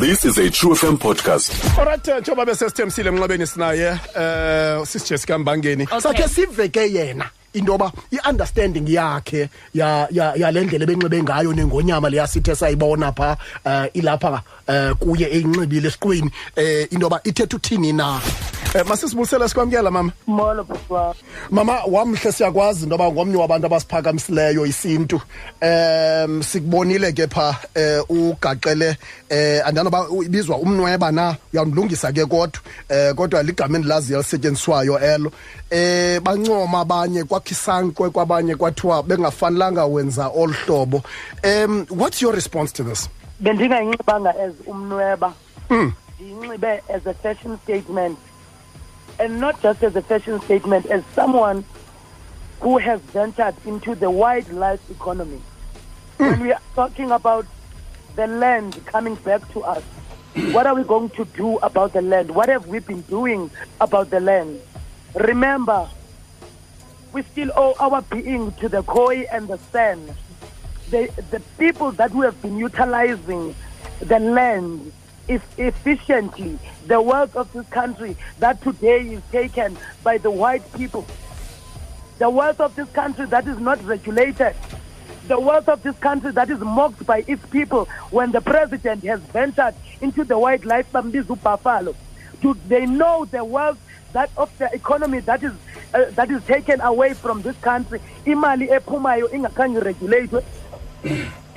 This is a True FM podcast. Alright njengoba besesithembisile emnqabeni sinaye eh sisi Jessica Mbangeni Okay. sakhe siveke yena indoba iunderstanding yakhe ya ya yalendlela benxibe ngayo nengonyama leyasithe sayibona pha eh ilapha kuye eyinxibile esiqweni eh indoba ithethe uthini na Eh masisibusela sikwamkela mama? Molo bhuti wam Mama wamhle siyakwazi intoba ngomnye wabantu abasiphakamisileyo isintu. Em sikubonile ke pha eh ugaqele eh andanoba ibizwa umnweba na? Uyamlungisa ke kodwa. Eh kodwa ligama endilaziyo elisetyenziswayo elo. Eh bancoma abanye kwakhisankwe kwabanye kwathiwa bengafanelanga wenza olu hlobo. Em what's your response to this? Bendingayinxibanga as umnweba. Ndiyinxibe as a fashion statement. And not just as a fashion statement as someone who has ventured into the wildlife economy. When we are talking about the land coming back to us what are we going to do about the land? What have we been doing about the land? Remember we still owe our being to the Khoi and the San the, the people that we have been utilizing the land efficiently the wealth of this country that today is taken by the white people. The wealth of this country that is not regulated. The wealth of this country that is mocked by its people when the president has ventured into the wildlife bambiza buffalo. Do they know the wealth that of the economy that is uh, that is taken away from this country? Imali ephumayo ingakhange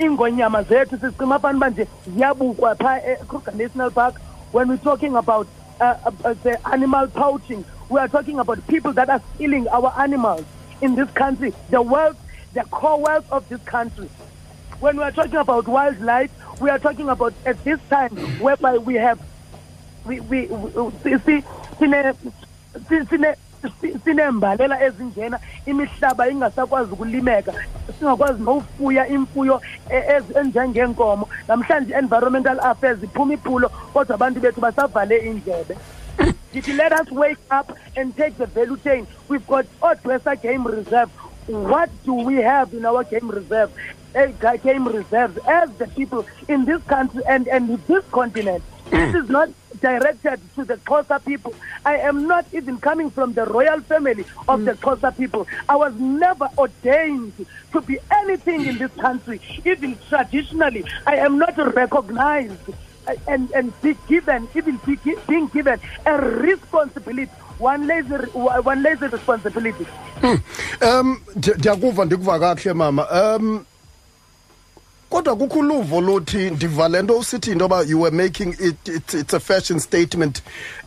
ingonyama zethu sicima fanuba nje ziyabukwa phaa ekruger national park. When we're talking about uh, uh, the animal poaching we are talking about people that are stealing our animals in this country the wealth the core wealth of this country. When we are talking about wildlife we are talking about at this time whereby we have we we, we see sine si- sine si- sineembalela ezinjena imihlaba ingasakwazi ukulimeka singakwazi nofuya imfuyo enjengeenkomo namhlanje environmental affairs iphuma iphulo kodwa abantu bethu basavale indlebe let us wake up and take the value chain? We've got Odwesa Game Reserve. What do we have in our game reserve? Game reserves as the people in this country and, and this continent. this is not directed to the Xhosa people. I am not even coming from the royal family of the Xhosa people. I was never ordained to be anything in this country. Even traditionally, I am not recognized and and be given even be, being given a responsibility one lazy one lazy responsibility Um ndi- ndiyakuva ndikuva kakuhle mama. Um kodwa kukho uluvo luthi ndiva le nto usithi into yoba you were making it it's, it's a fashion statement.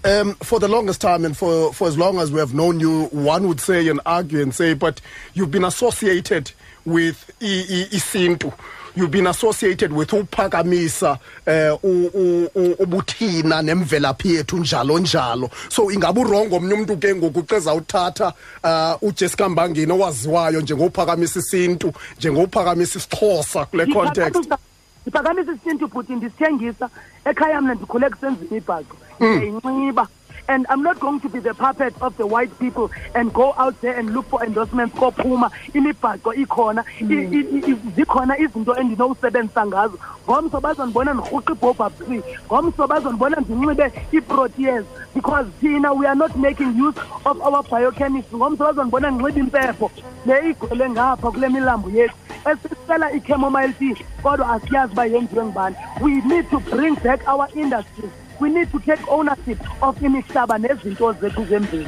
Um for the longest time and for for as long as we have known you one would say and argue and say but you've been associated with i- i- isintu you've been associated with uphakamisa eh u- u- u- ubuthina nemvelaphi yethu njalo njalo. So ingabe urongo omnye umuntu ke ngoku uceza uthatha uh uJessica Mbangini owaziwayo njengophakamisa isintu njengophakamisa isixhosa kule context? Ndiphakamisa- ndiphakamisa isintu bhuti ndisithengisa. Ekhaya mna ndikhule kusenza imibhaco ndiyayinxiba and i'm not going to be the puppet of the white people and go out there and look for endorsements kophuma imibhaco ikhona i- hmm. zikhona izinto endinowusebenzisa ngazo. Ngomso bazondibona ndirhuqa ibhobha free ngomso bazondibona ndinxibe ii-proteas because thina we are not making use of our biochemistry. Ngomso bazondibona ndinxibe impepho le igcwele ngapha kule milambo yethu esisela i-chamomile tea kodwa asiyazi uba yenziwe ngubani. We need to bring back our industries we need to take ownership of imihlaba nezinto zethu zemveli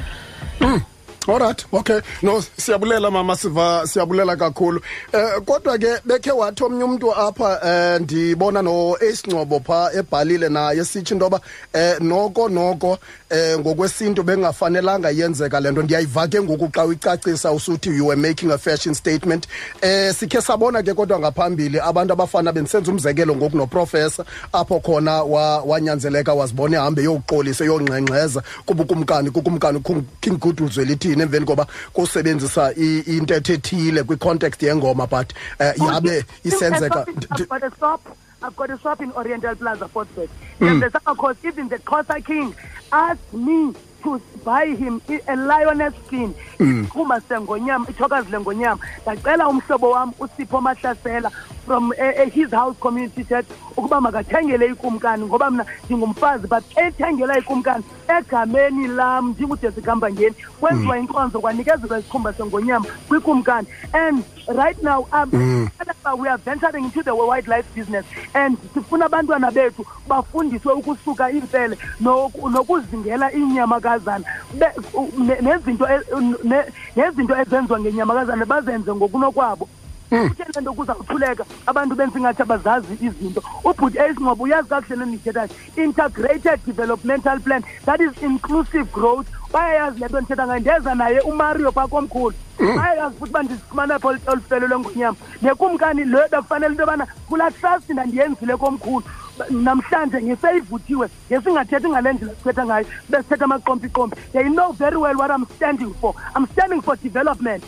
hmm. Alright, okay. No, siyabulela mama siva siyabulela kakhulu. Eh kodwa ke bekhe wathi omnye umuntu apha eh ndibona no Ace Ncоbo pha ebhalile naye sithi intoba eh noko noko eh ngokwesinto bengafanelanga yenzeka lento ndiyayiva ke ngoku xa uyicacisa usuthi you were making a fashion statement. Eh sikhe sabona ke kodwa ngaphambili abantu abafana bensenza umzekelo ngoku no professor apho khona wa- wanyanzeleka wazibona ehambe yoxolisa yongqengqeza kubukumkani kukumkani King Goodwill elithini emveni koba kusebenzisa i- intetho ethile kwi-context yengoma but eh yabe isenzeka I've got a shop. I've got a shop in Oriental Plaza, Fort Worth. And the summer course, even the Xhosa King asked me to buy him i- a lioness skin iqhuma sengonyama ithokazi lengonyama ndacela umhlobo wam usipho mahlasela from uh, uh, his house community church ukuba makathengele ikumkani ngoba mna ndingumfazi but ethengela ikumkani egameni lam ndingujessica ngeni. Kwenziwa inkonzo kwanikezelwa isikhumba sengonyama kwikumkani. And right now um, we are venturing into the wildlife business and sifuna abantwana bethu bafundiswe ukusuka iimfele noku- nokuzingela iinyamakazana. Be- u- ne- nezinto e- ne- nezinto ezenziwa ngenyamakazana bazenze ngokunokwabo. Kuthe le nto kuzawuthuleka abantu benza ingathi abazazi izinto. Ubhuti esingcobo uyazi kakuhle nendithethayo integrated developmental plan that is inclusive growth. Bayayazi le nto ndithetha ngayo. Ndeza naye umario phaa komkhulu bayayazi futhi uba ndizifumana pha olu- olufele lwengonyama nekumkani le bekufanele into yobana kulaa trust ndandiyenzile komkhulu. Ba- namhlanje ngeseyivuthiwe ngesingathethi ngale ndlela sithetha ngayo besithetha amaqompiqompi they know very well what i'm standing for. I'm standing for development.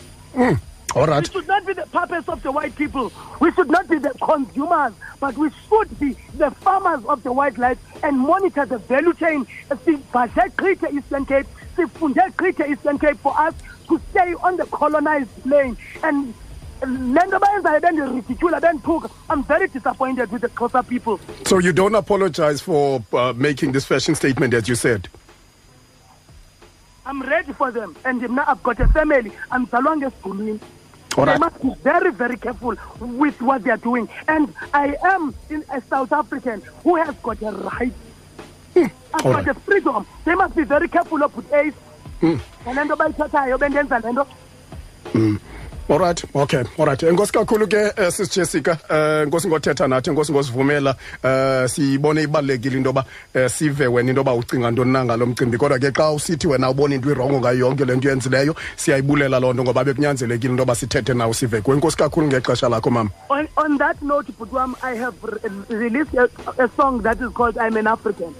All we should not be the purpose of the white people. We should not be the consumers, but we should be the farmers of the white wildlife and monitor the value chain. Sibhadle gqithe Eastern Cape, sifunde gqithe Eastern Cape for us to stay on the colonized plane. And le nto bayenzayo bendiridicula bendithuka i'm very disappointed with the xhosa people. So you don't apologize for uh, making this fashion statement as you said? I'm ready for them. And i've got a family. I'm andizalwanga esigulwini All They right. must be very, very careful with what they are doing. And I am in a South African who has got a right. Hmm. I've all got a freedom. They must be very careful of with ace. nale nto bayithathayo bendenza le nto Alright, okay. Alright. Enkosi kakhulu ke eh, sis Jessica. Eh enkosi ngothetha nathi, enkosi ngosivumela. Eh sibone ibalekile into ba sive wena into ba ucinga ntoni na ngalo mcimbi kodwa ke xa usithi wena ubona into irongo ngayo yonke lento yenzileyo, siyayibulela loo nto ngoba bekunyanzelekile into ba sithethe nawe sive. kuwe. Enkosi kakhulu ngexesha lakho mama. on, on that note Putwam, i have re- released a, a song that is called i'm an african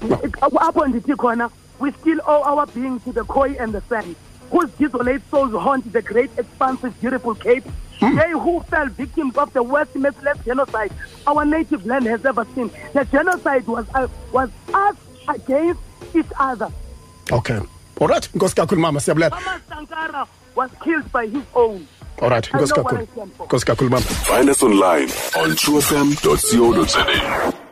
apho ndithi khona we still owe our being to the koi and the sand whose desolate souls haunt the great expansive beautiful cape they who fell victims of the worst merciless genocide our native land has ever seen the genocide was, uh, was us against each other Okay. Alright. Enkosi kakhulu mama, siyabulela. mama sankara was killed by his own Alright. I Enkosi know what kakhulu. I stand for. Enkosi kakhulu mama. Find us online on truefm.co.za.